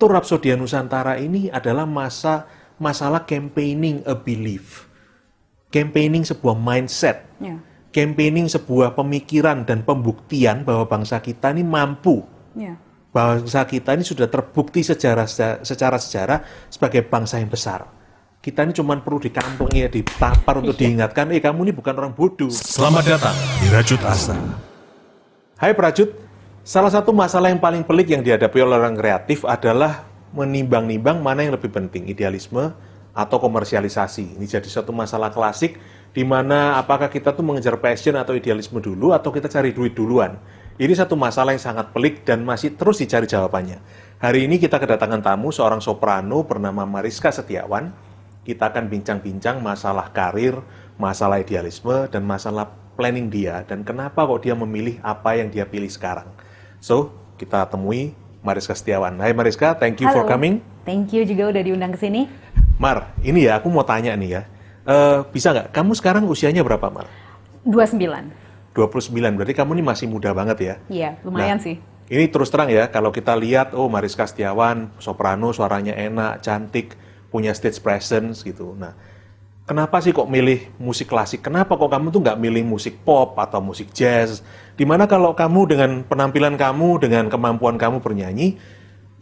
Tour Rhapsodia Nusantara ini adalah masa masalah campaigning a belief. Campaigning sebuah mindset. Ya. Campaigning sebuah pemikiran dan pembuktian bahwa bangsa kita ini mampu. Ya. Bangsa kita ini sudah terbukti sejarah secara sejarah sebagai bangsa yang besar. Kita ini cuma perlu dikampungi, ya, ditampar untuk diingatkan, eh kamu ini bukan orang bodoh. Selamat datang di Rajut Asa. Hai Prajut, salah satu masalah yang paling pelik yang dihadapi oleh orang kreatif adalah menimbang-nimbang mana yang lebih penting, idealisme atau komersialisasi. Ini jadi satu masalah klasik di mana apakah kita tuh mengejar passion atau idealisme dulu atau kita cari duit duluan. Ini satu masalah yang sangat pelik dan masih terus dicari jawabannya. Hari ini kita kedatangan tamu seorang soprano bernama Mariska Setiawan. Kita akan bincang-bincang masalah karir, masalah idealisme, dan masalah planning dia dan kenapa kok dia memilih apa yang dia pilih sekarang. So, kita temui Mariska Setiawan. Hai Mariska, thank you Halo. for coming. Thank you juga udah diundang ke sini. Mar, ini ya aku mau tanya nih ya. Eh, bisa nggak, kamu sekarang usianya berapa Mar? 29. 29, berarti kamu ini masih muda banget ya? Iya, lumayan Nah, sih. Ini terus terang ya, kalau kita lihat, oh Mariska Setiawan, soprano, suaranya enak, cantik, punya stage presence gitu. Nah, kenapa sih kok milih musik klasik? Kenapa kok kamu tuh nggak milih musik pop atau musik jazz? Di mana kalau kamu dengan penampilan kamu, dengan kemampuan kamu bernyanyi,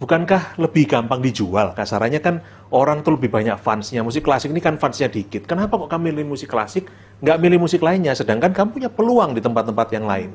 bukankah lebih gampang dijual? Kasarannya kan orang tuh lebih banyak fansnya. Musik klasik ini kan fansnya dikit. Kenapa kok kamu milih musik klasik, nggak milih musik lainnya? Sedangkan kamu punya peluang di tempat-tempat yang lain.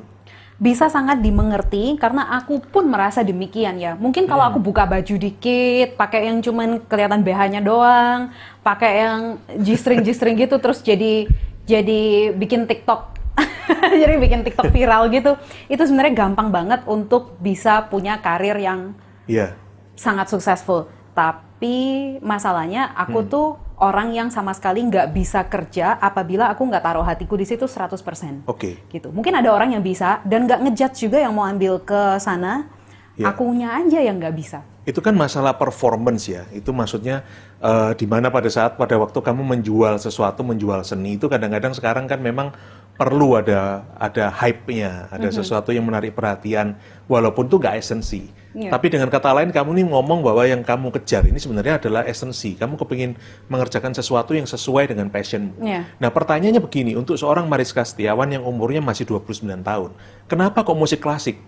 Bisa sangat dimengerti karena aku pun merasa demikian ya. Mungkin kalau aku buka baju dikit, pakai yang cuman kelihatan BH-nya doang, pakai yang G-string gitu terus jadi jadi bikin TikTok. jadi bikin TikTok viral gitu. Itu sebenarnya gampang banget untuk bisa punya karir yang Iya. sangat successful. Tapi masalahnya aku tuh orang yang sama sekali nggak bisa kerja apabila aku nggak taruh hatiku di situ 100%. Oke. Gitu. Mungkin ada orang yang bisa dan nggak ngejudge juga yang mau ambil ke sana. Iya. Akunya aja yang nggak bisa. Itu kan masalah performance ya. Itu maksudnya eh, di mana pada saat pada waktu kamu menjual sesuatu, menjual seni itu kadang-kadang sekarang kan memang perlu ada ada hype-nya, ada sesuatu yang menarik perhatian walaupun itu nggak esensi. Iya. Tapi dengan kata lain kamu nih ngomong bahwa yang kamu kejar ini sebenarnya adalah esensi. Kamu kepingin mengerjakan sesuatu yang sesuai dengan passionmu. Iya. Nah pertanyaannya begini, untuk seorang Mariska Setiawan yang umurnya masih 29 tahun, kenapa kok musik klasik?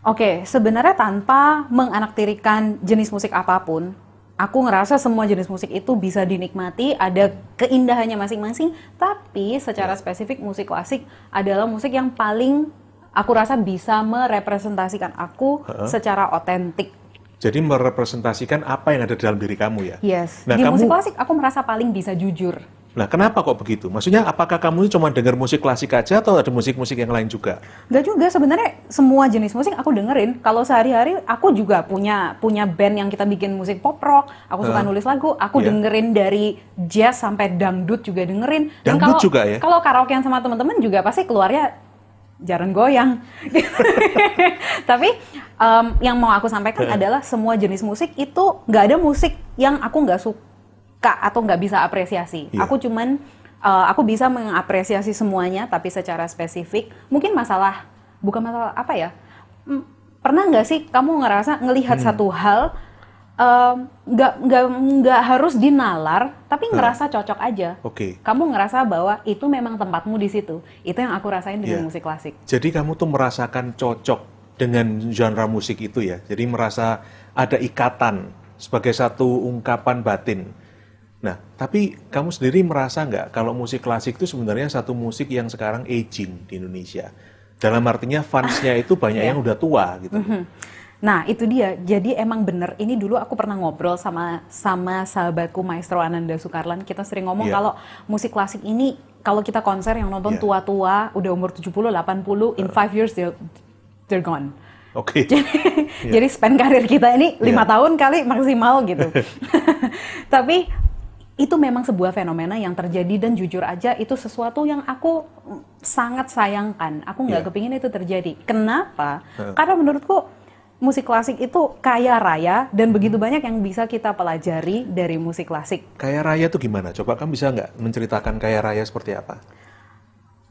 Oke, sebenarnya tanpa menganaktirikan jenis musik apa pun, aku ngerasa semua jenis musik itu bisa dinikmati, ada keindahannya masing-masing, tapi secara spesifik musik klasik adalah musik yang paling aku rasa bisa merepresentasikan aku secara otentik. Jadi merepresentasikan apa yang ada dalam diri kamu ya? Yes. Nah, Di kamu- musik klasik aku merasa paling bisa jujur. Nah, kenapa kok begitu? Maksudnya apakah kamu ini cuma dengar musik klasik aja atau ada musik-musik yang lain juga? Gak juga sebenarnya semua jenis musik aku dengerin. Kalau sehari-hari aku juga punya punya band yang kita bikin musik pop rock. Aku suka Hah? nulis lagu. Aku Iya. dengerin dari jazz sampai dangdut juga dengerin. Dan Dangdut kalau- juga ya? Kalau karaokean sama teman-teman juga pasti keluarnya jarang goyang. Tapi em, yang mau aku sampaikan Hah? adalah semua jenis musik itu nggak ada musik yang aku nggak suka atau nggak bisa apresiasi. Iya. Aku cuman uh, aku bisa mengapresiasi semuanya tapi secara spesifik mungkin masalah bukan masalah apa ya pernah nggak sih kamu ngerasa ngelihat Hmm. satu hal um, nggak nggak nggak harus dinalar tapi ngerasa cocok aja Oke. kamu ngerasa bahwa itu memang tempatmu di situ itu yang aku rasain dengan Iya. musik klasik Jadi kamu tuh merasakan cocok dengan genre musik itu ya. Jadi merasa ada ikatan sebagai satu ungkapan batin. Nah, tapi kamu sendiri merasa nggak kalau musik klasik itu sebenarnya satu musik yang sekarang aging di Indonesia? Dalam artinya fansnya itu banyak Iya. yang udah tua gitu. Nah, itu dia. Jadi emang bener. Ini dulu aku pernah ngobrol sama sama sahabatku Maestro Ananda Sukarlan. Kita sering ngomong Iya. kalau musik klasik ini kalau kita konser yang nonton Iya. tua-tua, udah umur 70, 80, in five years they're, they're gone. Oke. Jadi span karir kita ini lima Iya. tahun kali maksimal gitu. Tapi itu memang sebuah fenomena yang terjadi dan jujur aja itu sesuatu yang aku sangat sayangkan. Aku nggak Iya. kepingin itu terjadi. Kenapa? Heeh. Karena menurutku musik klasik itu kaya raya dan begitu banyak yang bisa kita pelajari dari musik klasik. Kaya raya tuh gimana? Coba kamu bisa nggak menceritakan kaya raya seperti apa?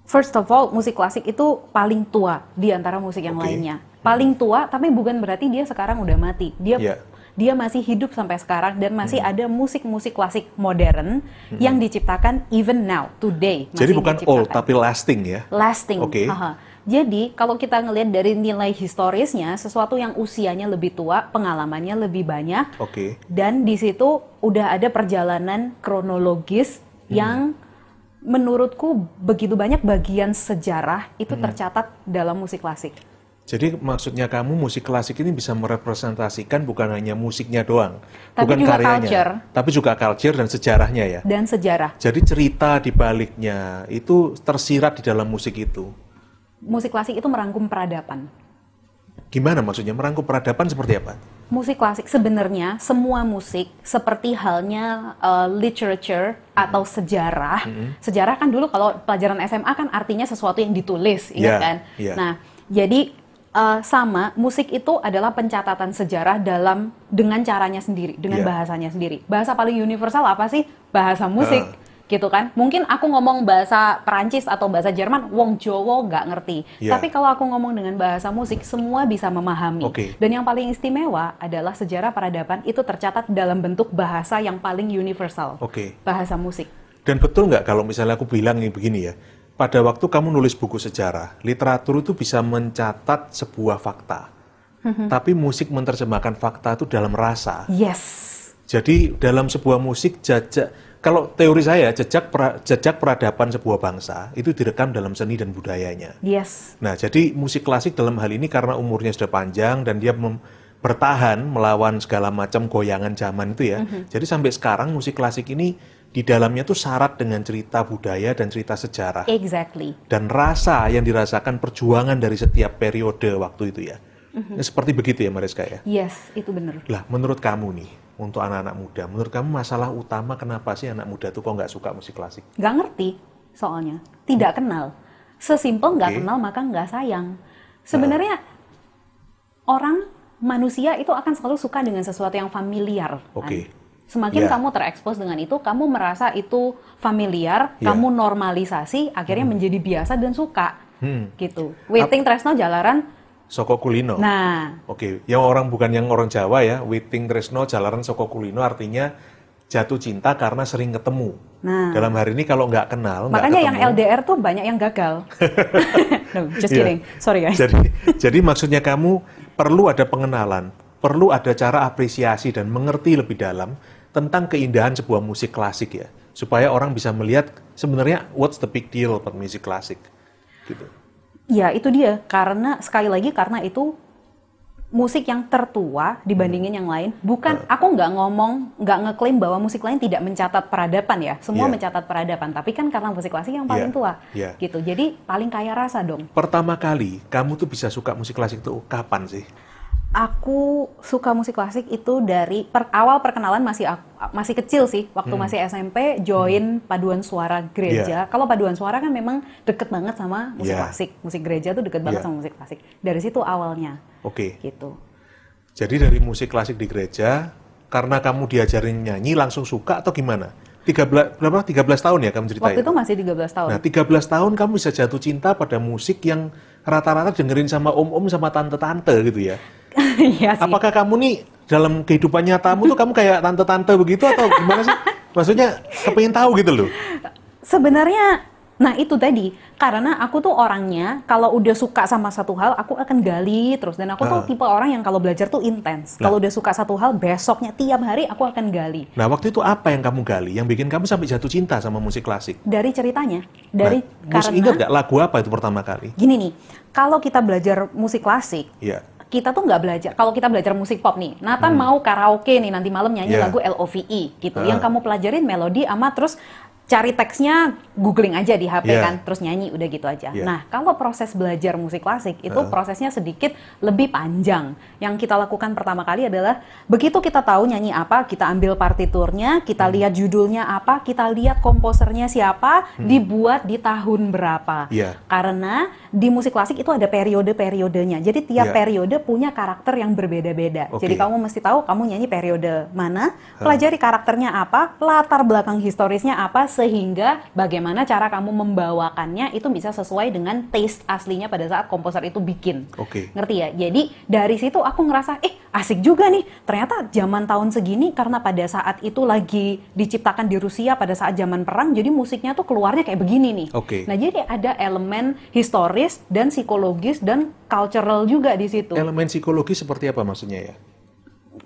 First of all, musik klasik itu paling tua di antara musik yang Oke. lainnya. Paling tua, tapi bukan berarti dia sekarang udah mati. Dia Iya. dia masih hidup sampai sekarang dan masih ada musik-musik klasik modern yang diciptakan even now today. Jadi bukan diciptakan. old tapi lasting ya. lasting. Oke. Haha. Jadi kalau kita ngelihat dari nilai historisnya, sesuatu yang usianya lebih tua, pengalamannya lebih banyak, Oke. dan di situ udah ada perjalanan kronologis yang menurutku begitu banyak bagian sejarah itu tercatat dalam musik klasik. Jadi maksudnya kamu musik klasik ini bisa merepresentasikan bukan hanya musiknya doang, Tapi bukan juga karyanya, culture. tapi juga culture dan sejarahnya ya. Dan sejarah. Jadi cerita di baliknya itu tersirat di dalam musik itu. Musik klasik itu merangkum peradaban. Gimana maksudnya merangkum peradaban seperti apa? Musik klasik sebenarnya semua musik seperti halnya uh, literature atau sejarah. Sejarah kan dulu kalau pelajaran SMA kan artinya sesuatu yang ditulis, ingat Iya, kan? iya. Nah, jadi uh, sama musik itu adalah pencatatan sejarah dalam dengan caranya sendiri, dengan Iya. bahasanya sendiri. Bahasa paling universal apa sih? Bahasa musik. Ah. Gitu kan? Mungkin aku ngomong bahasa Perancis atau bahasa Jerman, wong Jowo nggak ngerti. Iya. Tapi kalau aku ngomong dengan bahasa musik, semua bisa memahami. Oke. Dan yang paling istimewa adalah sejarah peradaban itu tercatat dalam bentuk bahasa yang paling universal. Oke. Bahasa musik. Dan betul nggak kalau misalnya aku bilang nih begini ya, pada waktu kamu nulis buku sejarah, literatur itu bisa mencatat sebuah fakta. Mhm. Tapi musik menerjemahkan fakta itu dalam rasa. Yes. Jadi dalam sebuah musik jejak kalau teori saya jejak pra- jejak peradaban sebuah bangsa itu direkam dalam seni dan budayanya. Yes. Nah, jadi musik klasik dalam hal ini karena umurnya sudah panjang dan dia mem- bertahan melawan segala macam goyangan zaman itu ya. Jadi sampai sekarang musik klasik ini di dalamnya tuh syarat dengan cerita budaya dan cerita sejarah Exactly. dan rasa yang dirasakan perjuangan dari setiap periode waktu itu ya. Nah, Seperti begitu ya Mariska ya. Yes, itu benar. Lah, menurut kamu nih, untuk anak-anak muda, menurut kamu masalah utama kenapa sih anak muda tuh kok nggak suka musik klasik? Nggak ngerti soalnya. Tidak kenal. Sesimpel nggak Oke. kenal maka nggak sayang. Sebenarnya orang manusia itu akan selalu suka dengan sesuatu yang familiar. kan? Oke. Semakin Ya. kamu terekspos dengan itu, kamu merasa itu familiar, Ya. kamu normalisasi, akhirnya menjadi biasa dan suka. Hmm. Gitu. Waiting Tresno Jalaran. Soko kulino. Nah, Oke, yang orang bukan yang orang Jawa ya, Witing Tresno Jalaran Soko Kulino artinya jatuh cinta karena sering ketemu. Nah. Dalam hari ini kalau nggak kenal, makanya yang ketemu, LDR tuh banyak yang gagal. no, just Iya. kidding. Sorry guys. Jadi, jadi maksudnya kamu perlu ada pengenalan, perlu ada cara apresiasi dan mengerti lebih dalam tentang keindahan sebuah musik klasik ya, supaya orang bisa melihat sebenarnya what's the big deal about musik klasik, gitu. Ya itu dia, karena sekali lagi karena itu musik yang tertua dibandingin yang lain. Bukan, aku nggak ngomong, nggak ngeklaim bahwa musik lain tidak mencatat peradaban ya. Semua Iya. mencatat peradaban, tapi kan karena musik klasik yang paling Iya, tua, iya. gitu. Jadi paling kaya rasa dong. Pertama kali kamu tuh bisa suka musik klasik tuh kapan sih? Aku suka musik klasik itu dari per- awal perkenalan masih aku- masih kecil sih, waktu Hmm. masih SMP join paduan suara gereja. Kalau paduan suara kan memang deket banget sama musik Iya. klasik, musik gereja tuh deket banget Iya. sama musik klasik. Dari situ awalnya, Oke. gitu. Jadi dari musik klasik di gereja, karena kamu diajarin nyanyi langsung suka atau gimana? 13 berapa 13 tahun ya kamu ceritain? Waktu itu masih 13 tahun. Nah, 13 tahun kamu bisa jatuh cinta pada musik yang rata-rata dengerin sama om-om sama tante-tante gitu ya. Iya sih. Apakah kamu nih dalam kehidupan nyatamu tuh kamu kayak tante-tante begitu atau gimana sih? Maksudnya kepengen tahu gitu loh. Sebenarnya, nah itu tadi, karena aku tuh orangnya kalau udah suka sama satu hal, aku akan gali terus. Dan aku tuh Ah. tipe orang yang kalau belajar tuh intens. Nah. Kalau udah suka satu hal, besoknya tiap hari aku akan gali. Nah, waktu itu apa yang kamu gali yang bikin kamu sampai jatuh cinta sama musik klasik? Dari ceritanya, dari nah, musik karena ingat nggak lagu apa itu pertama kali? gini nih, kalau kita belajar musik klasik, Iya. Kita tuh nggak belajar. Kalau kita belajar musik pop nih, Nathan mau karaoke nih nanti malam nyanyi Hmm. Iya. lagu LOVE gitu. Ah. Yang kamu pelajarin melodi ama terus cari teksnya googling aja di HP Iya. kan, terus nyanyi udah gitu aja. Iya. Nah, kalau proses belajar musik klasik itu Ah. prosesnya sedikit lebih panjang. Yang kita lakukan pertama kali adalah begitu kita tahu nyanyi apa, kita ambil partiturnya, kita Hmm. lihat judulnya apa, kita lihat komposernya siapa, dibuat di tahun berapa. Hmm. Iya. Karena di musik klasik itu ada periode-periodenya. Jadi tiap Iya. periode punya karakter yang berbeda-beda. Oke. Jadi kamu mesti tahu kamu nyanyi periode mana, pelajari karakternya apa, latar belakang historisnya apa, sehingga bagaimana cara kamu membawakannya itu bisa sesuai dengan taste aslinya pada saat komposer itu bikin. Oke. Ngerti ya? Jadi dari situ aku ngerasa, eh asik juga nih. Ternyata zaman tahun segini karena pada saat itu lagi diciptakan di Rusia pada saat zaman perang, jadi musiknya tuh keluarnya kayak begini nih. Oke. Nah jadi ada elemen historis dan psikologis dan cultural juga di situ. Elemen psikologi seperti apa maksudnya ya?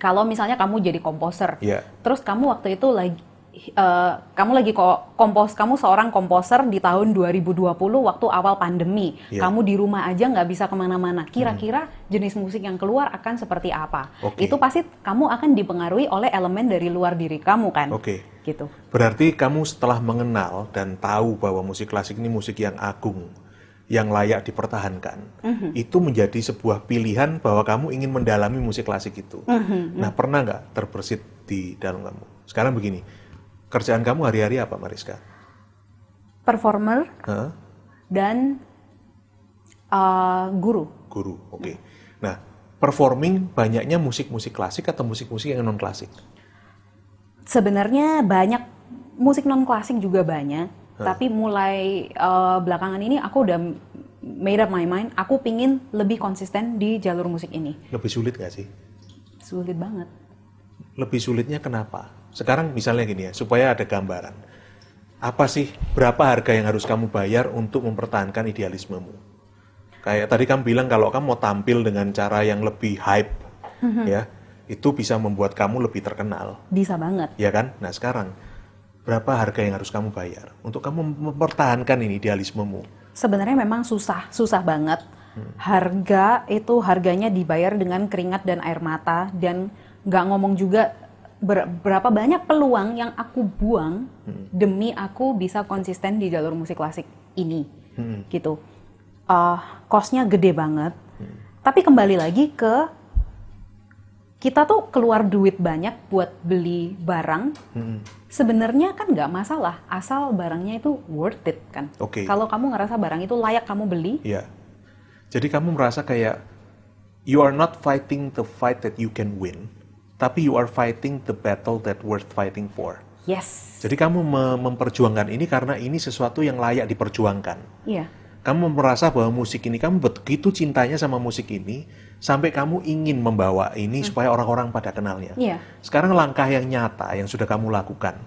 Kalau misalnya kamu jadi komposer, Iya. terus kamu waktu itu lagi eh, kamu lagi kok kompos kamu seorang komposer di tahun 2020 waktu awal pandemi Iya. kamu di rumah aja nggak bisa ke mana-mana kira-kira jenis musik yang keluar akan seperti apa Oke. itu pasti kamu akan dipengaruhi oleh elemen dari luar diri kamu kan Oke. gitu Berarti kamu setelah mengenal dan tahu bahwa musik klasik ini musik yang agung, yang layak dipertahankan, itu menjadi sebuah pilihan bahwa kamu ingin mendalami musik klasik itu. Nah, pernah nggak terbersit di dalam kamu? Sekarang begini, kerjaan kamu hari-hari apa, Mariska? performer Hah? dan eh, guru Guru, oke. Nah, performing banyaknya musik-musik klasik atau musik-musik yang non klasik? sebenarnya banyak musik non klasik juga banyak tapi mulai eh, belakangan ini aku udah made up my mind aku pingin lebih konsisten di jalur musik ini Lebih sulit nggak sih? sulit banget Lebih sulitnya kenapa? Sekarang misalnya gini ya, supaya ada gambaran. Apa sih, berapa harga yang harus kamu bayar untuk mempertahankan idealismemu? Kayak tadi kamu bilang kalau kamu mau tampil dengan cara yang lebih hype, ya, itu bisa membuat kamu lebih terkenal, bisa banget ya kan? Nah sekarang, berapa harga yang harus kamu bayar untuk kamu mempertahankan ini idealismemu? sebenarnya memang susah susah banget harga itu harganya dibayar dengan keringat dan air mata dan nggak ngomong juga ber- berapa banyak peluang yang aku buang demi aku bisa konsisten di jalur musik klasik ini Hmm. gitu uh, costnya gede banget tapi kembali lagi ke kita tuh keluar duit banyak buat beli barang Hmm. sebenarnya kan nggak masalah asal barangnya itu worth it kan Oke. kalau kamu ngerasa barang itu layak kamu beli Iya. Jadi kamu merasa kayak you are not fighting the fight that you can win, tapi you are fighting the battle that worth fighting for. yes Jadi kamu me- memperjuangkan ini karena ini sesuatu yang layak diperjuangkan. iya Kamu merasa bahwa musik ini kamu begitu cintanya sama musik ini sampai kamu ingin membawa ini supaya orang-orang pada kenalnya. iya Sekarang langkah yang nyata yang sudah kamu lakukan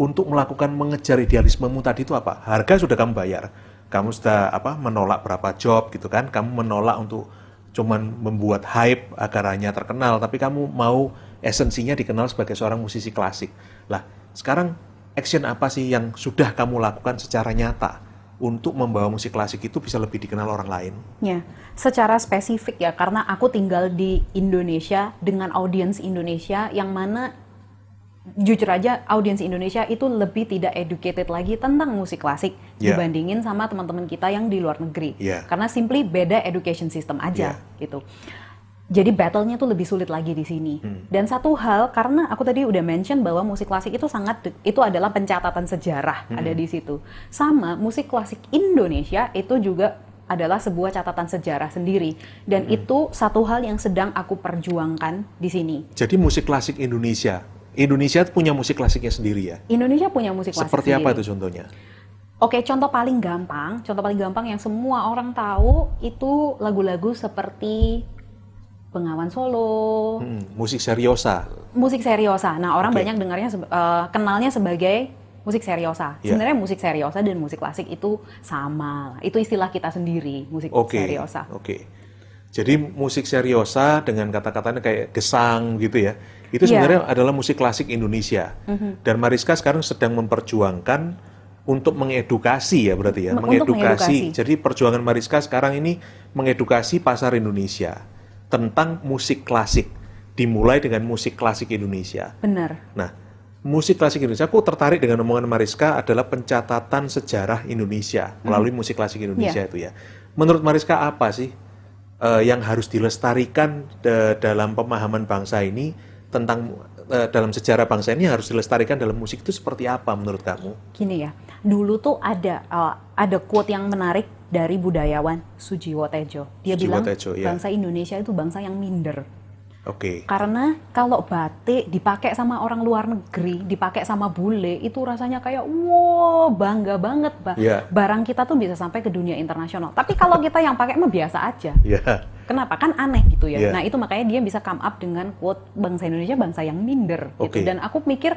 untuk melakukan mengejar idealismemu tadi itu apa? Harga sudah kamu bayar. Kamu sudah apa menolak berapa job gitu kan? Kamu menolak untuk cuman membuat hype agar hanya terkenal, tapi kamu mau esensinya dikenal sebagai seorang musisi klasik. Lah, sekarang action apa sih yang sudah kamu lakukan secara nyata untuk membawa musik klasik itu bisa lebih dikenal orang lain? Ya, secara spesifik ya, karena aku tinggal di Indonesia dengan audiens Indonesia yang mana jujur aja audiens Indonesia itu lebih tidak educated lagi tentang musik klasik Ya. dibandingin sama teman-teman kita yang di luar negeri. Ya. Karena simply beda education system aja Ya. gitu. Jadi battle-nya tuh lebih sulit lagi di sini. Hmm. Dan satu hal karena aku tadi udah mention bahwa musik klasik itu sangat itu adalah pencatatan sejarah Hmm. ada di situ. Sama musik klasik Indonesia itu juga adalah sebuah catatan sejarah sendiri dan Hmm. itu satu hal yang sedang aku perjuangkan di sini. Jadi musik klasik Indonesia, Indonesia punya musik klasiknya sendiri ya? Indonesia punya musik klasik Seperti apa sendiri. itu contohnya? Oke, contoh paling gampang, contoh paling gampang yang semua orang tahu itu lagu-lagu seperti Bengawan Solo, Hmm, musik seriosa. musik seriosa. Nah, orang Oke. banyak dengarnya eh, kenalnya sebagai musik seriosa. Iya. Sebenarnya musik seriosa dan musik klasik itu sama. Itu istilah kita sendiri, musik Oke. seriosa. Oke. Jadi musik seriosa dengan kata-katanya kayak gesang gitu ya. Itu Iya. sebenarnya adalah musik klasik Indonesia. Mhm. Dan Mariska sekarang sedang memperjuangkan untuk mengedukasi ya berarti ya, Me- untuk mengedukasi. Jadi perjuangan Mariska sekarang ini mengedukasi pasar Indonesia tentang musik klasik. Dimulai dengan musik klasik Indonesia. Benar. Nah, musik klasik Indonesia, aku tertarik dengan omongan Mariska adalah pencatatan sejarah Indonesia melalui musik klasik Indonesia Iya. itu ya. Menurut Mariska apa sih eh, yang harus dilestarikan de- dalam pemahaman bangsa ini tentang eh, dalam sejarah bangsa ini harus dilestarikan dalam musik itu seperti apa menurut kamu? Gini ya, dulu tuh ada eh, ada quote yang menarik dari budayawan Sujiwo Tejo. Dia Sujiwo bilang Tejo, ya. bangsa Indonesia itu bangsa yang minder. Oke. Karena kalau batik dipakai sama orang luar negeri, dipakai sama bule, itu rasanya kayak wow bangga banget, Mbak. Iya. Barang kita tuh bisa sampai ke dunia internasional. Tapi kalau kita yang pakai mah biasa aja. Ya. Kenapa? Kan aneh gitu ya. Iya. Nah itu makanya dia bisa come up dengan quote bangsa Indonesia bangsa yang minder gitu. Oke. Dan aku mikir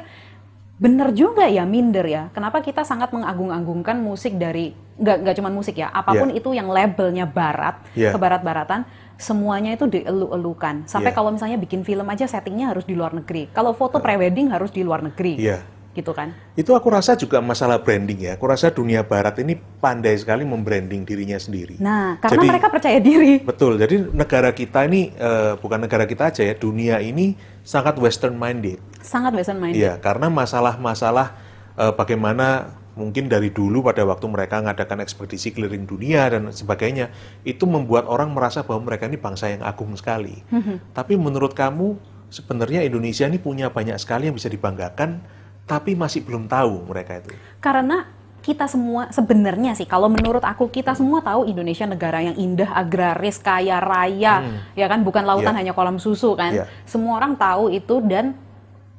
bener juga ya minder ya. Kenapa kita sangat mengagung-agungkan musik dari nggak nggak cuma musik ya, apa pun itu yang labelnya barat, Iya. kebarat-baratan, semuanya itu dielu-elukan. Sampai Iya. kalau misalnya bikin film aja settingnya harus di luar negeri. Kalau foto prewedding harus di luar negeri. Iya. Gitu kan? Itu aku rasa juga masalah branding ya. Aku rasa dunia barat ini pandai sekali membranding dirinya sendiri. Nah, karena Jadi- mereka percaya diri. Betul. Jadi negara kita ini eh, bukan negara kita aja ya, dunia ini sangat western minded. Sangat western minded. Iya, karena masalah-masalah eh, bagaimana mungkin dari dulu pada waktu mereka mengadakan ekspedisi keliling dunia dan sebagainya, itu membuat orang merasa bahwa mereka ini bangsa yang agung sekali. Tapi menurut kamu sebenarnya Indonesia ini punya banyak sekali yang bisa dibanggakan, tapi masih belum tahu mereka itu. Karena kita semua sebenarnya sih kalau menurut aku kita semua tahu Indonesia negara yang indah, agraris, kaya raya, ya kan bukan lautan Iya. hanya kolam susu kan. Iya. Semua orang tahu itu dan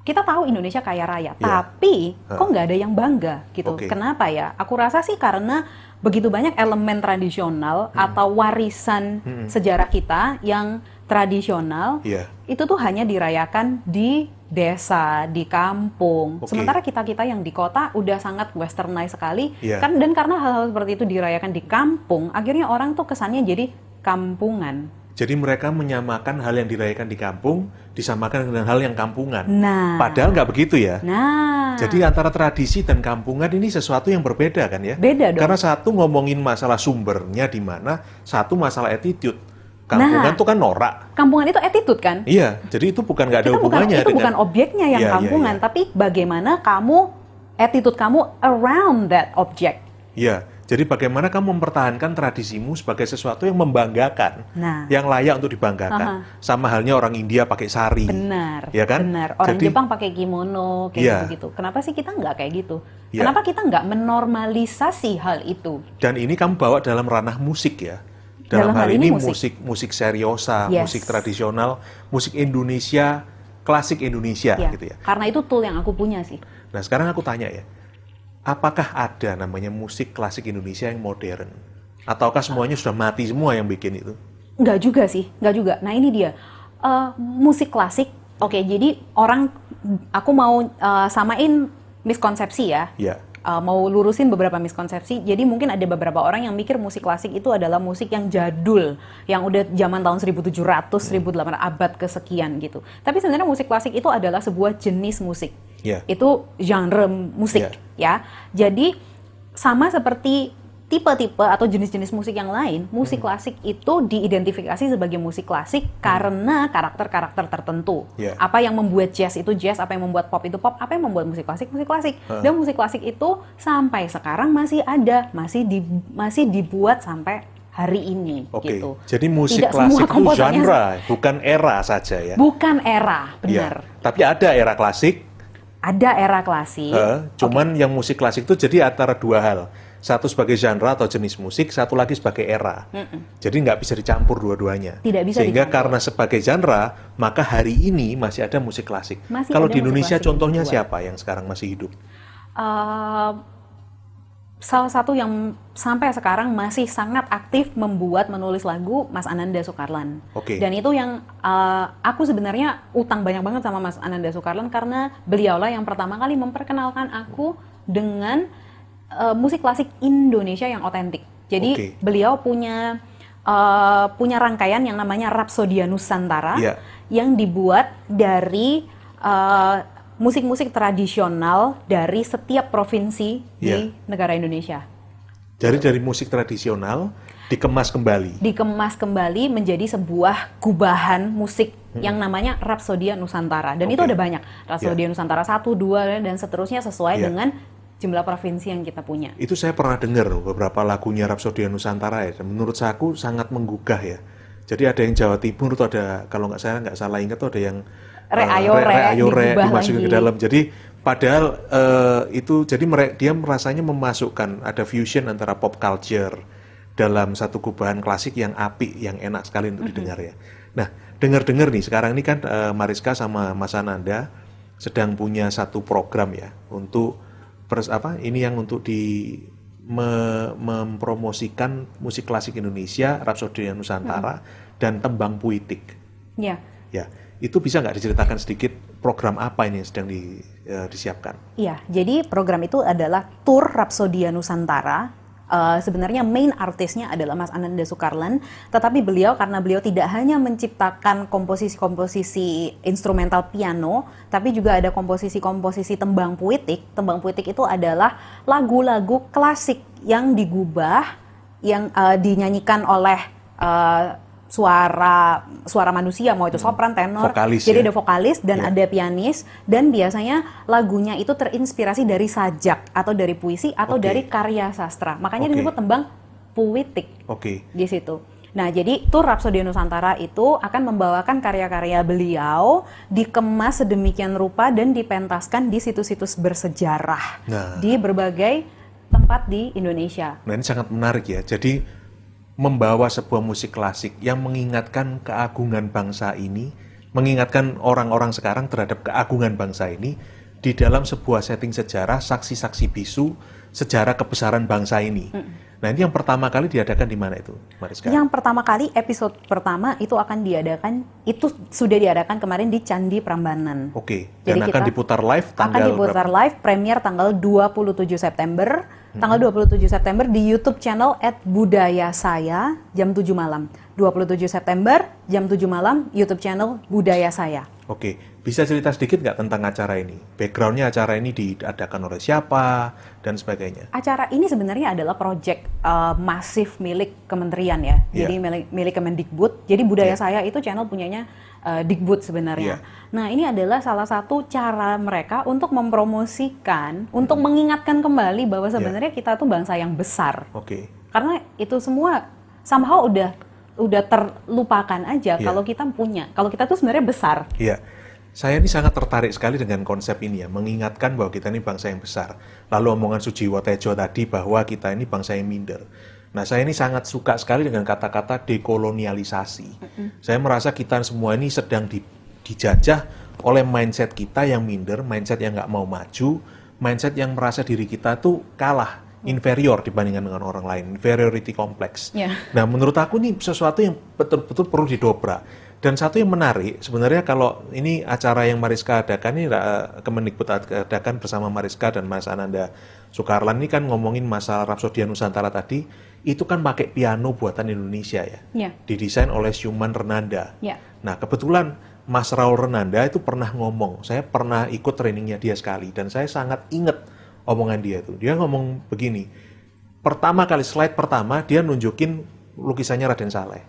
kita tahu Indonesia kaya raya, Iya. tapi Hah. kok nggak ada yang bangga gitu. Oke. Kenapa ya? Aku rasa sih karena begitu banyak elemen tradisional Hmm. atau warisan sejarah kita yang tradisional Iya. itu tuh hanya dirayakan di desa, di kampung. Oke. Sementara kita-kita yang di kota udah sangat westernized sekali. Iya. Kan dan karena hal-hal seperti itu dirayakan di kampung, akhirnya orang tuh kesannya jadi kampungan. Jadi mereka menyamakan hal yang dirayakan di kampung disamakan dengan hal yang kampungan. Nah. Padahal nggak begitu ya. Nah. Jadi antara tradisi dan kampungan ini sesuatu yang berbeda kan ya? Beda dong. Karena satu ngomongin masalah sumbernya di mana, satu masalah attitude. Kampungan Nah. tuh kan norak. kampungan itu attitude kan? Iya, jadi itu bukan nggak ada Kita bukan hubungannya itu dengan bukan objeknya yang Iya, iya, kampungan, iya. tapi bagaimana kamu attitude kamu around that object. Iya, jadi bagaimana kamu mempertahankan tradisimu sebagai sesuatu yang membanggakan, Nah. yang layak untuk dibanggakan. Sama halnya orang India pakai sari. Benar, Ya kan? benar. Orang Jadi- Jepang pakai kimono kayak Iya. gitu-gitu. Kenapa sih kita nggak kayak gitu? Iya. Kenapa kita nggak menormalisasi hal itu? Dan ini kamu bawa dalam ranah musik ya. Dalam, Dalam hal, hal ini ini musik musik seriosa, Yes. musik tradisional, musik Indonesia, klasik Indonesia Ya, gitu ya. Karena itu tool yang aku punya sih. Nah sekarang aku tanya ya, apakah ada namanya musik klasik Indonesia yang modern? Ataukah semuanya sudah mati semua yang bikin itu? Nggak juga sih, nggak juga. Nah ini dia Eh, musik klasik. Oke, jadi orang aku mau eh, samain miskonsepsi ya. Ya, Uh, mau lurusin beberapa miskonsepsi. Jadi mungkin ada beberapa orang yang mikir musik klasik itu adalah musik yang jadul, yang udah zaman tahun 1700, 1800 abad kesekian gitu. Tapi sebenarnya musik klasik itu adalah sebuah jenis musik. ya, Itu genre musik ya. Jadi sama seperti tipe-tipe atau jenis-jenis musik yang lain, musik Hmm. klasik itu diidentifikasi sebagai musik klasik karena karakter-karakter tertentu. Ya. Apa yang membuat jazz itu jazz, apa yang membuat pop itu pop, apa yang membuat musik klasik musik klasik. Heeh. Dan musik klasik itu sampai sekarang masih ada, masih di, masih dibuat sampai hari ini oke. gitu. Jadi musik Tidak klasik itu genre, bukan era saja ya. Bukan era, Ya, benar. Tapi ada era klasik, Ada era klasik. eh, cuman yang musik klasik itu jadi antara dua hal. Satu sebagai genre atau jenis musik, satu lagi sebagai era. Jadi nggak bisa dicampur dua-duanya. Tidak bisa Sehingga dicampur. karena sebagai genre, maka hari ini masih ada musik klasik. Masih Kalau di Indonesia contohnya siapa yang sekarang masih hidup? Eh, salah satu yang sampai sekarang masih sangat aktif membuat menulis lagu Mas Ananda Soekarlan. Oke. Dan itu yang eh, aku sebenarnya utang banyak banget sama Mas Ananda Soekarlan karena beliaulah yang pertama kali memperkenalkan aku dengan eh, musik klasik Indonesia yang otentik. Jadi Oke. beliau punya eh, punya rangkaian yang namanya Rapsodia Nusantara Iya. yang dibuat dari eh, musik-musik tradisional dari setiap provinsi di Iya. negara Indonesia. Jadi dari musik tradisional dikemas kembali. Dikemas kembali menjadi sebuah gubahan musik yang namanya Rapsodia Nusantara. Dan itu Hmm. Oke. ada banyak. Rapsodia Nusantara 1, 2, dan seterusnya sesuai Iya. dengan jumlah provinsi yang kita punya. Itu saya pernah dengar beberapa lagunya Rapsodia Nusantara ya. Menurut saya aku sangat menggugah ya. Jadi ada yang Jawa Timur tuh ada kalau nggak saya nggak salah ingat tuh ada yang Re eh, ayo re, ayo re digubah dimasukin ke dalam. Jadi padahal eh, itu jadi mere- dia merasanya memasukkan ada fusion antara pop culture dalam satu gubahan klasik yang apik, yang enak sekali untuk didengar ya. Nah, dengar-dengar nih sekarang ini kan eh, Mariska sama Mas Ananda sedang punya satu program ya untuk pers apa ini yang untuk di me- mempromosikan musik klasik Indonesia, Rhapsody Nusantara dan tembang puitik. Ya. Ya, itu bisa nggak diceritakan sedikit program apa ini yang sedang di, eh, disiapkan? Iya, jadi program itu adalah Tour Rhapsodia Nusantara. Eh, sebenarnya main artisnya adalah Mas Ananda Soekarlan, tetapi beliau karena beliau tidak hanya menciptakan komposisi-komposisi instrumental piano, tapi juga ada komposisi-komposisi tembang puitik. Tembang puitik itu adalah lagu-lagu klasik yang digubah, yang eh, dinyanyikan oleh eh, suara suara manusia, mau itu sopran, tenor, Vokalis jadi ya? ada vokalis dan Iya. ada pianis dan biasanya lagunya itu terinspirasi dari sajak atau dari puisi atau Oke. dari karya sastra. Makanya Oke. disebut tembang puitik Oke, di situ. Nah, jadi tur Rhapsody Nusantara itu akan membawakan karya-karya beliau dikemas sedemikian rupa dan dipentaskan di situs-situs bersejarah Nah. di berbagai tempat di Indonesia. Nah ini sangat menarik ya. Jadi membawa sebuah musik klasik yang mengingatkan keagungan bangsa ini, mengingatkan orang-orang sekarang terhadap keagungan bangsa ini di dalam sebuah setting sejarah, saksi-saksi bisu, sejarah kebesaran bangsa ini. Nah ini yang pertama kali diadakan di mana itu, Mariska? Yang pertama kali episode pertama itu akan diadakan itu sudah diadakan kemarin di Candi Prambanan. Oke, dan Jadi akan diputar live akan tanggal diputar berapa? live premier tanggal 27 September. Tanggal Hmm. 27 September di YouTube channel @budaya saya jam 7 malam. 27 September jam 7 malam YouTube channel Budaya Saya. Oke, bisa cerita sedikit nggak tentang acara ini? Backgroundnya acara ini diadakan oleh siapa dan sebagainya? Acara ini sebenarnya adalah proyek uh, masif milik kementerian ya. Iya. Jadi milik, milik Kemendikbud. Jadi Budaya Iya. Saya itu channel punyanya uh, Dikbud sebenarnya. Iya. Nah, ini adalah salah satu cara mereka untuk mempromosikan, untuk mengingatkan kembali bahwa Iya. sebenarnya kita tuh bangsa yang besar. Oke, Karena itu semua somehow udah udah terlupakan aja Iya. kalau kita punya. Kalau kita tuh sebenarnya besar. Iya, saya ini sangat tertarik sekali dengan konsep ini ya, mengingatkan bahwa kita ini bangsa yang besar. Lalu omongan Sujiwo Tejo tadi bahwa kita ini bangsa yang minder. Nah, saya ini sangat suka sekali dengan kata-kata dekolonialisasi. Saya merasa kita semua ini sedang di- dijajah oleh mindset kita yang minder, mindset yang nggak mau maju, mindset yang merasa diri kita tuh kalah, inferior dibandingkan dengan orang lain, inferiority complex. Ya. Nah, menurut aku ini sesuatu yang betul-betul perlu didobrak. Dan satu yang menarik, sebenarnya kalau ini acara yang Mariska adakan, ini uh, Kemendikbud adakan bersama Mariska dan Mas Ananda Soekarlan ini kan ngomongin masalah Rhapsody Nusantara tadi, itu kan pakai piano buatan Indonesia ya. Ya. Didesain oleh Syuman Renanda. Ya. Nah, kebetulan Mas Raul Renanda itu pernah ngomong, saya pernah ikut trainingnya dia sekali, dan saya sangat ingat omongan dia itu. Dia ngomong begini, pertama kali slide pertama dia nunjukin lukisannya Raden Saleh,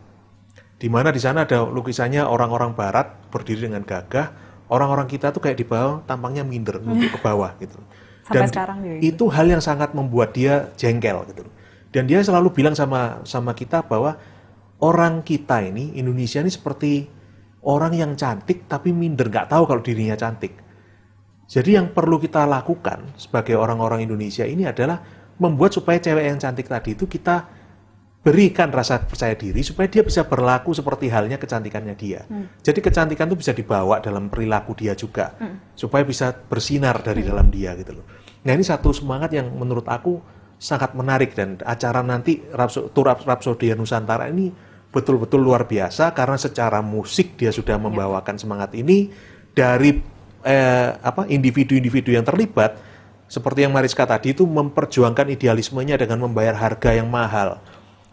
di mana di sana ada lukisannya orang-orang Barat berdiri dengan gagah, orang-orang kita tuh kayak di bawah tampangnya minder nunduk ke bawah gitu. Sampai Dan sekarang juga itu hal yang sangat membuat dia jengkel gitu. Dan dia selalu bilang sama sama kita bahwa orang kita ini Indonesia ini seperti orang yang cantik tapi minder nggak tahu kalau dirinya cantik. Jadi yang perlu kita lakukan sebagai orang-orang Indonesia ini adalah membuat supaya cewek yang cantik tadi itu kita berikan rasa percaya diri supaya dia bisa berlaku seperti halnya kecantikannya dia. Jadi kecantikan itu bisa dibawa dalam perilaku dia juga supaya bisa bersinar dari dalam dia gitu loh. Nah ini satu semangat yang menurut aku sangat menarik dan acara nanti Rapso- Tour Raps- Rhapsody Nusantara ini betul-betul luar biasa karena secara musik dia sudah membawakan semangat ini dari eh, apa individu-individu yang terlibat seperti yang Mariska tadi itu memperjuangkan idealismenya dengan membayar harga yang mahal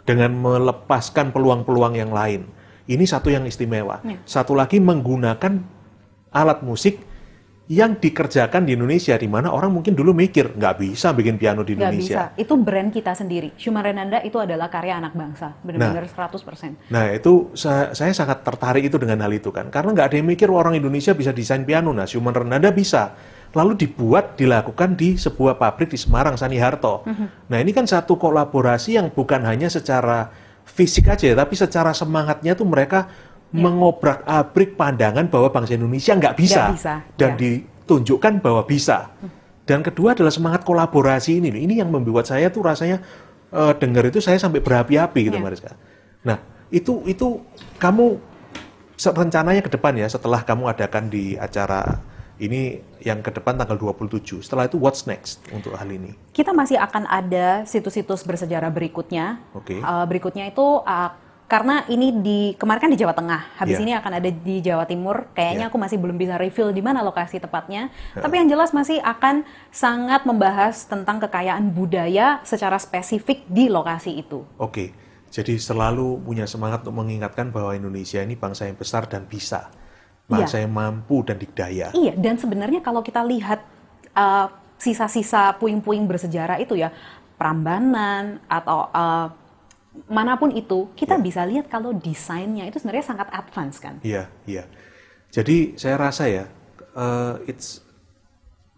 dengan melepaskan peluang-peluang yang lain. Ini satu yang istimewa. Ya. Satu lagi menggunakan alat musik yang dikerjakan di Indonesia, di mana orang mungkin dulu mikir nggak bisa bikin piano di Nggak Indonesia. bisa. Itu brand kita sendiri. Syuman Renanda itu adalah karya anak bangsa. Benar-benar 100%. Nah itu saya, saya sangat tertarik itu dengan hal itu kan, karena nggak ada yang mikir orang Indonesia bisa desain piano. Nah, Syuman Renanda bisa. Lalu dibuat, dilakukan di sebuah pabrik di Semarang, Sani Harto. Nah ini kan satu kolaborasi yang bukan hanya secara fisik aja, tapi secara semangatnya tuh mereka mengobrak abrik pandangan bahwa bangsa Indonesia nggak bisa, Nggak bisa, dan ya. ditunjukkan bahwa bisa. Dan kedua adalah semangat kolaborasi ini. Ini yang membuat saya tuh rasanya eh, dengar itu saya sampai berapi-api gitu, Ya. Mariska. Nah, itu itu kamu rencananya ke depan ya setelah kamu adakan di acara ini yang ke depan tanggal 27. Setelah itu what's next untuk hal ini? Kita masih akan ada situs-situs bersejarah berikutnya. Oke. Uh, berikutnya itu uh, karena ini di kemarin kan di Jawa Tengah, habis Iya. ini akan ada di Jawa Timur. Kayaknya Iya. aku masih belum bisa reveal di mana lokasi tepatnya. Tapi yang jelas masih akan sangat membahas tentang kekayaan budaya secara spesifik di lokasi itu. Oke. Jadi selalu punya semangat untuk mengingatkan bahwa Indonesia ini bangsa yang besar dan bisa. Bangsa yang mampu dan dikdaya. Iya, dan sebenarnya kalau kita lihat uh, sisa-sisa puing-puing bersejarah itu ya, Prambanan atau uh, mana pun itu, kita Iya. bisa lihat kalau desainnya itu sebenarnya sangat advance kan. Iya, iya. Jadi saya rasa ya, eh, it's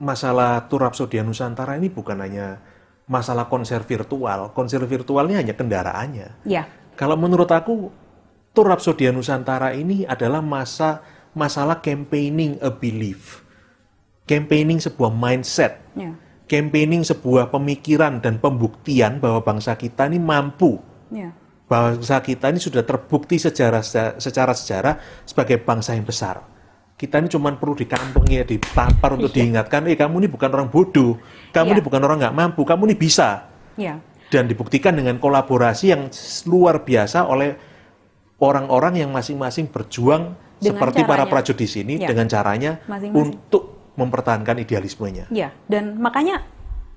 masalah Tour Rhapsody Nusantara ini bukan hanya masalah konser virtual. Konser virtualnya hanya kendaraannya. Iya, Kalau menurut aku, Tour Rhapsody Nusantara ini adalah masa masalah campaigning a belief. Campaigning sebuah mindset. iya, Campaigning sebuah pemikiran dan pembuktian bahwa bangsa kita ini mampu iya. bangsa kita ini sudah terbukti sejarah secara sejarah sebagai bangsa yang besar. Kita ini cuma perlu dikampengi, ya, ditampar untuk diingatkan, eh kamu ini bukan orang bodoh, kamu Iya. ini bukan orang nggak mampu, kamu ini bisa. Iya. Dan dibuktikan dengan kolaborasi yang luar biasa oleh orang-orang yang masing-masing berjuang Dengan seperti para caranya. prajurit di sini Iya. dengan caranya Masing-masing. untuk mempertahankan idealismenya. Iya, dan makanya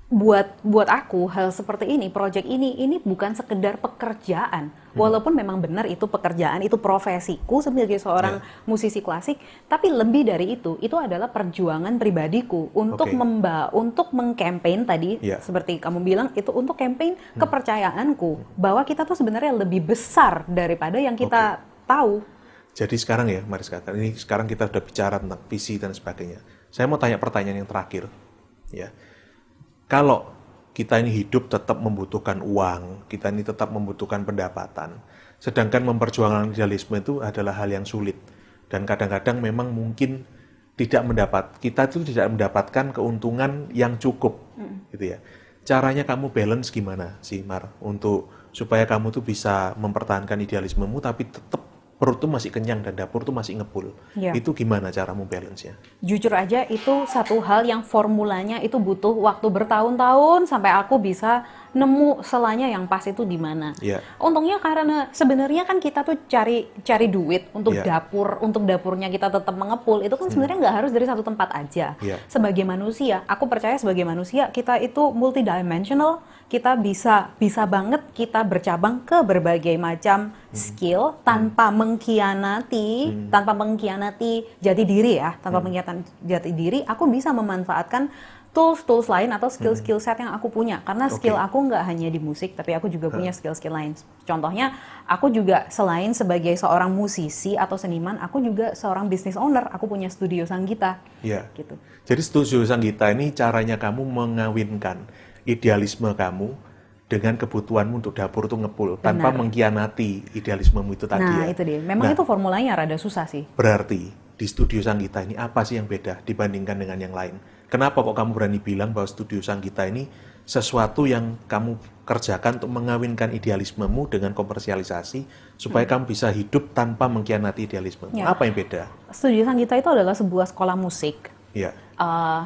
buat buat aku hal seperti ini, project ini ini bukan sekedar pekerjaan. Walaupun memang benar itu pekerjaan, itu profesiku sebagai seorang musisi klasik, tapi lebih dari itu, itu adalah perjuangan pribadiku untuk Oke. memba untuk mengkampanye tadi Iya. seperti kamu bilang itu untuk campaign kepercayaanku bahwa kita tuh sebenarnya lebih besar daripada yang kita tahu. Jadi sekarang ya, mari sekarang ini sekarang kita sudah bicara tentang visi dan sebagainya. Saya mau tanya pertanyaan yang terakhir, ya. Kalau kita ini hidup tetap membutuhkan uang, kita ini tetap membutuhkan pendapatan, sedangkan memperjuangkan idealisme itu adalah hal yang sulit. Dan kadang-kadang memang mungkin tidak mendapat kita itu tidak mendapatkan keuntungan yang cukup, gitu ya. Caranya kamu balance gimana sih, Mar, untuk supaya kamu tuh bisa mempertahankan idealismemu tapi tetap perut tuh masih kenyang dan dapur tuh masih ngepul. Iya. Itu gimana caramu balance-nya? jujur aja itu satu hal yang formulanya itu butuh waktu bertahun-tahun sampai aku bisa nemu selanya yang pas itu di mana. Iya. Untungnya karena sebenarnya kan kita tuh cari cari duit untuk. Hmm. dapur, untuk dapurnya kita tetap mengepul. Itu kan sebenarnya nggak harus dari satu tempat aja. Iya. Sebagai manusia, aku percaya sebagai manusia kita itu multidimensional. Kita bisa bisa banget kita bercabang ke berbagai macam Hmm. skill tanpa mengkhianati, tanpa mengkhianati jati diri ya, Hmm. tanpa mengkhianati jati diri, aku bisa memanfaatkan tools-tools lain atau skill-skill set yang aku punya. Karena skill Hmm. Aku nggak hanya di musik, tapi aku juga punya skill-skill lain. Contohnya, aku juga selain sebagai seorang musisi atau seniman, aku juga seorang business owner. Aku punya studio Sanggita, Iya. gitu. Jadi studio Sanggita ini caranya kamu mengawinkan idealisme kamu dengan kebutuhanmu untuk dapur tuh ngepul tanpa Benar. mengkhianati idealismemu itu tadi Nah, ya. itu dia. Memang Nah, itu formulanya rada susah sih. Berarti di studio Sanggita ini apa sih yang beda dibandingkan dengan yang lain? Kenapa kok kamu berani bilang bahwa studio Sanggita ini sesuatu yang kamu kerjakan untuk mengawinkan idealismemu dengan komersialisasi supaya kamu bisa hidup tanpa mengkhianati idealisme? Hmm. Ya. Apa yang beda? Studio Sanggita itu adalah sebuah sekolah musik Ya. eh,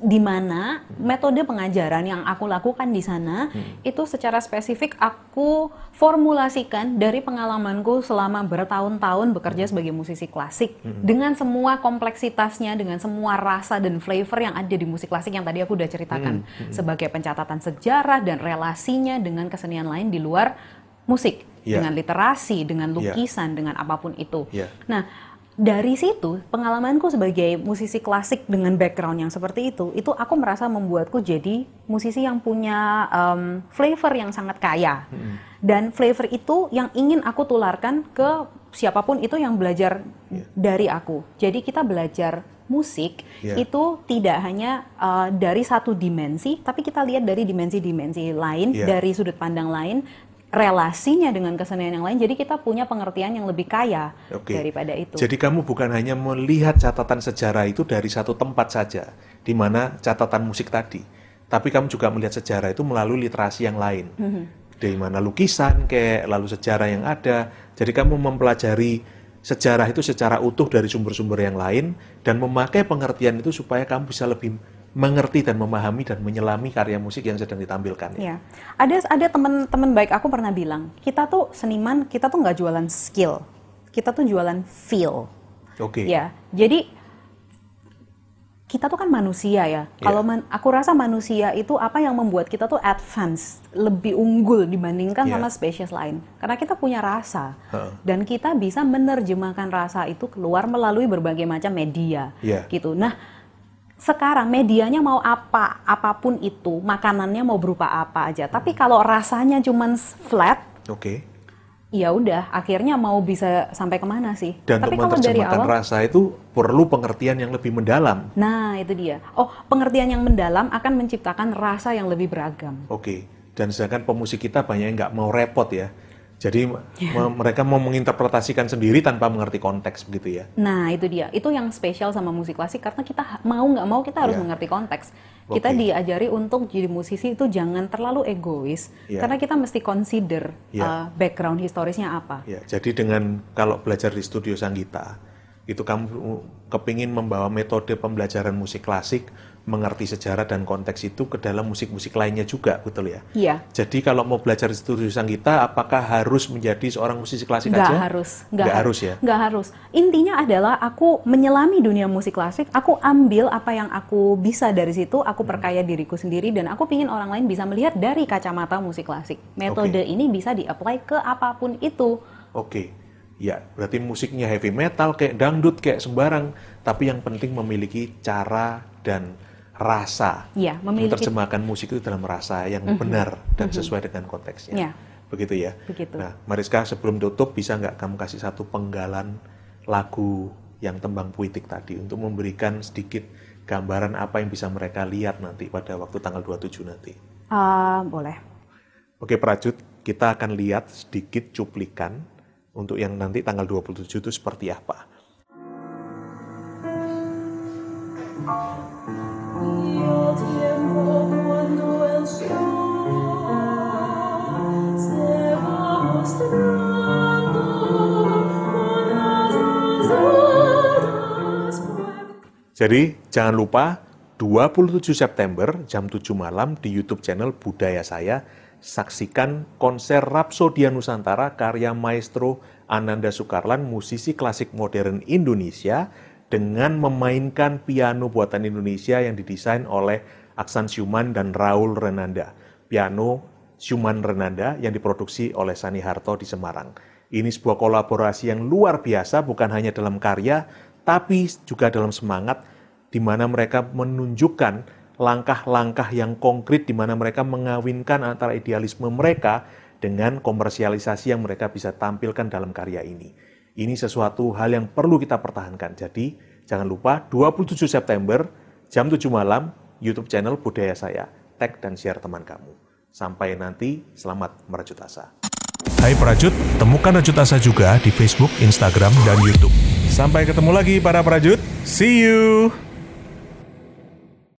di mana metode pengajaran yang aku lakukan di sana itu secara spesifik aku formulasikan dari pengalamanku selama bertahun-tahun bekerja sebagai musisi klasik dengan semua kompleksitasnya, dengan semua rasa dan flavor yang ada di musik klasik yang tadi aku udah ceritakan sebagai pencatatan sejarah dan relasinya dengan kesenian lain di luar musik, Iya. dengan literasi, dengan Iya. lukisan, dengan apa pun itu. Iya. Nah, dari situ pengalamanku sebagai musisi klasik dengan background yang seperti itu, itu aku merasa membuatku jadi musisi yang punya em, flavor yang sangat kaya. Dan flavor itu yang ingin aku tularkan ke siapa pun itu yang belajar dari aku. Jadi kita belajar musik Iya. itu tidak hanya eh, dari satu dimensi, tapi kita lihat dari dimensi-dimensi lain, Iya. dari sudut pandang lain, relasinya dengan kesenian yang lain. Jadi kita punya pengertian yang lebih kaya Oke. daripada itu. Jadi kamu bukan hanya melihat catatan sejarah itu dari satu tempat saja, di mana catatan musik tadi, tapi kamu juga melihat sejarah itu melalui literasi yang lain, Mhm. di mana lukisan, kayak lalu sejarah yang ada. Jadi kamu mempelajari sejarah itu secara utuh dari sumber-sumber yang lain dan memakai pengertian itu supaya kamu bisa lebih mengerti dan memahami dan menyelami karya musik yang sedang ditampilkan. Ya. Ada ada teman-teman baik aku pernah bilang, kita tuh seniman, kita tuh nggak jualan skill, kita tuh jualan feel. Oke. Ya, jadi kita tuh kan manusia ya. Iya. Kalau man- aku rasa manusia itu apa yang membuat kita tuh advance, lebih unggul dibandingkan Iya. sama spesies lain. Karena kita punya rasa Heeh. dan kita bisa menerjemahkan rasa itu keluar melalui berbagai macam media. Iya. Gitu. Nah, sekarang medianya mau apa, apa pun itu, makanannya mau berupa apa aja. Tapi kalau rasanya cuman flat, Oke. ya udah akhirnya mau bisa sampai ke mana sih? Dan Tapi untuk kalau dari awal rasa itu perlu pengertian yang lebih mendalam. Nah, itu dia. Oh, pengertian yang mendalam akan menciptakan rasa yang lebih beragam. Oke. Dan sedangkan pemusik kita banyak yang nggak mau repot ya. Jadi me- mereka mau menginterpretasikan sendiri tanpa mengerti konteks begitu ya. Nah, itu dia. Itu yang spesial sama musik klasik karena kita mau nggak mau kita harus Iya. mengerti konteks. Kita Oke. diajari untuk jadi musisi itu jangan terlalu egois Iya. karena kita mesti consider Iya. uh, background historisnya apa. Ya, jadi dengan kalau belajar di studio Sanggita, itu kamu kepingin membawa metode pembelajaran musik klasik, mengerti sejarah dan konteks itu ke dalam musik-musik lainnya juga, betul ya? Iya. Jadi kalau mau belajar di studio Sanggita, apakah harus menjadi seorang musisi klasik Nggak aja? harus, Nggak har- harus ya? Nggak harus. Intinya adalah aku menyelami dunia musik klasik, aku ambil apa yang aku bisa dari situ, aku Hmm. perkaya diriku sendiri dan aku pingin orang lain bisa melihat dari kacamata musik klasik. Metode Oke. ini bisa di-apply ke apa pun itu. Oke, ya berarti musiknya heavy metal kayak dangdut kayak sembarang, tapi yang penting memiliki cara dan rasa. Iya, memiliki- Menerjemahkan musik itu dalam rasa yang benar dan sesuai dengan konteksnya. Iya. Begitu ya. Begitu. Nah, Mariska sebelum tutup bisa nggak kamu kasih satu penggalan lagu yang tembang puitik tadi untuk memberikan sedikit gambaran apa yang bisa mereka lihat nanti pada waktu tanggal 27 nanti. Ah, boleh. Oke Prajut, kita akan lihat sedikit cuplikan untuk yang nanti tanggal 27 itu seperti apa. El Jadi jangan lupa 27 September jam 7 malam di YouTube channel Budaya Saya saksikan konser Rapsodia Nusantara karya maestro Ananda Sukarlan, musisi klasik modern Indonesia dengan memainkan piano buatan Indonesia yang didesain oleh Aksan Syuman dan Raul Renanda. Piano Syuman Renanda yang diproduksi oleh Sani Harto di Semarang. Ini sebuah kolaborasi yang luar biasa bukan hanya dalam karya tapi juga dalam semangat di mana mereka menunjukkan langkah-langkah yang konkret di mana mereka mengawinkan antara idealisme mereka dengan komersialisasi yang mereka bisa tampilkan dalam karya ini. Ini sesuatu hal yang perlu kita pertahankan. Jadi, jangan lupa 27 September jam 7 malam YouTube channel Budaya Saya. Tag dan share teman kamu. Sampai nanti, selamat merajut asa. Hai Prajut, temukan Rajut Asa juga di Facebook, Instagram, dan YouTube. Sampai ketemu lagi para Prajut. See you!